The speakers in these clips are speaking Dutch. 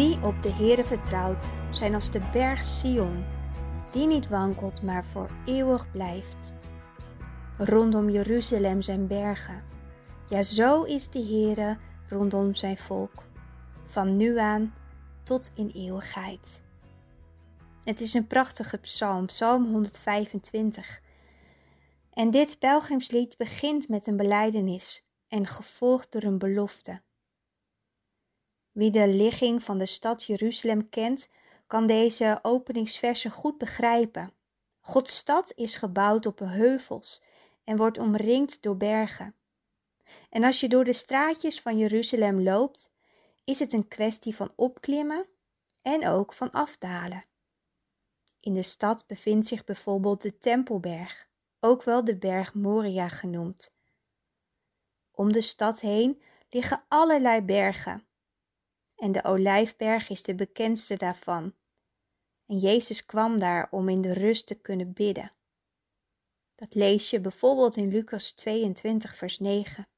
Wie op de Heere vertrouwt, zijn als de berg Sion, die niet wankelt, maar voor eeuwig blijft. Rondom Jeruzalem zijn bergen. Ja, zo is de Heere rondom zijn volk, van nu aan tot in eeuwigheid. Het is een prachtige psalm, psalm 125. En dit pelgrimslied begint met een belijdenis en gevolgd door een belofte. Wie de ligging van de stad Jeruzalem kent, kan deze openingsversen goed begrijpen. Gods stad is gebouwd op heuvels en wordt omringd door bergen. En als je door de straatjes van Jeruzalem loopt, is het een kwestie van opklimmen en ook van afdalen. In de stad bevindt zich bijvoorbeeld de Tempelberg, ook wel de berg Moria genoemd. Om de stad heen liggen allerlei bergen. En de Olijfberg is de bekendste daarvan. En Jezus kwam daar om in de rust te kunnen bidden. Dat lees je bijvoorbeeld in Lucas 22, vers 9.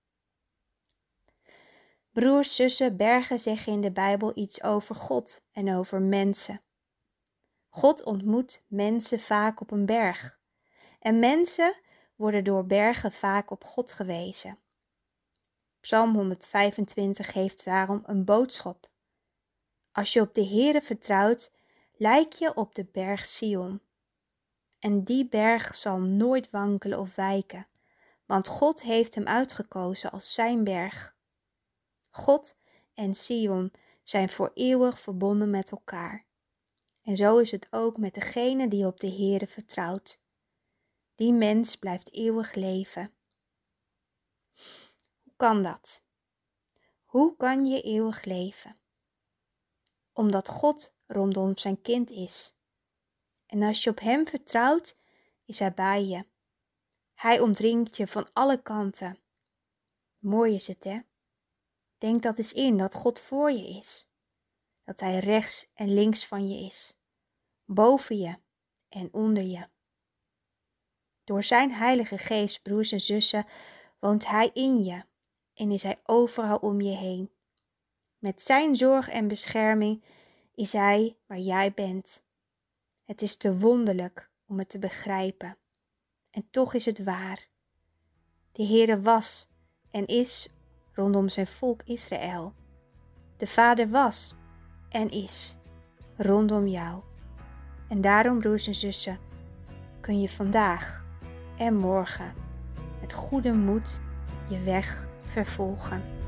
Broers, zussen, bergen zeggen in de Bijbel iets over God en over mensen. God ontmoet mensen vaak op een berg. En mensen worden door bergen vaak op God gewezen. Psalm 125 heeft daarom een boodschap. Als je op de Heere vertrouwt, lijk je op de berg Sion. En die berg zal nooit wankelen of wijken, want God heeft hem uitgekozen als zijn berg. God en Sion zijn voor eeuwig verbonden met elkaar. En zo is het ook met degene die op de Heere vertrouwt. Die mens blijft eeuwig leven. Hoe kan dat? Hoe kan je eeuwig leven? Omdat God rondom zijn kind is. En als je op Hem vertrouwt, is Hij bij je. Hij omringt je van alle kanten. Mooi is het, hè? Denk dat eens in dat God voor je is. Dat Hij rechts en links van je is. Boven je en onder je. Door Zijn Heilige Geest, broers en zussen, woont Hij in je en is Hij overal om je heen. Met Zijn zorg en bescherming is Hij waar jij bent. Het is te wonderlijk om het te begrijpen. En toch is het waar. De Heere was en is rondom zijn volk Israël. De Vader was en is rondom jou. En daarom, broers en zussen, kun je vandaag en morgen met goede moed je weg vervolgen.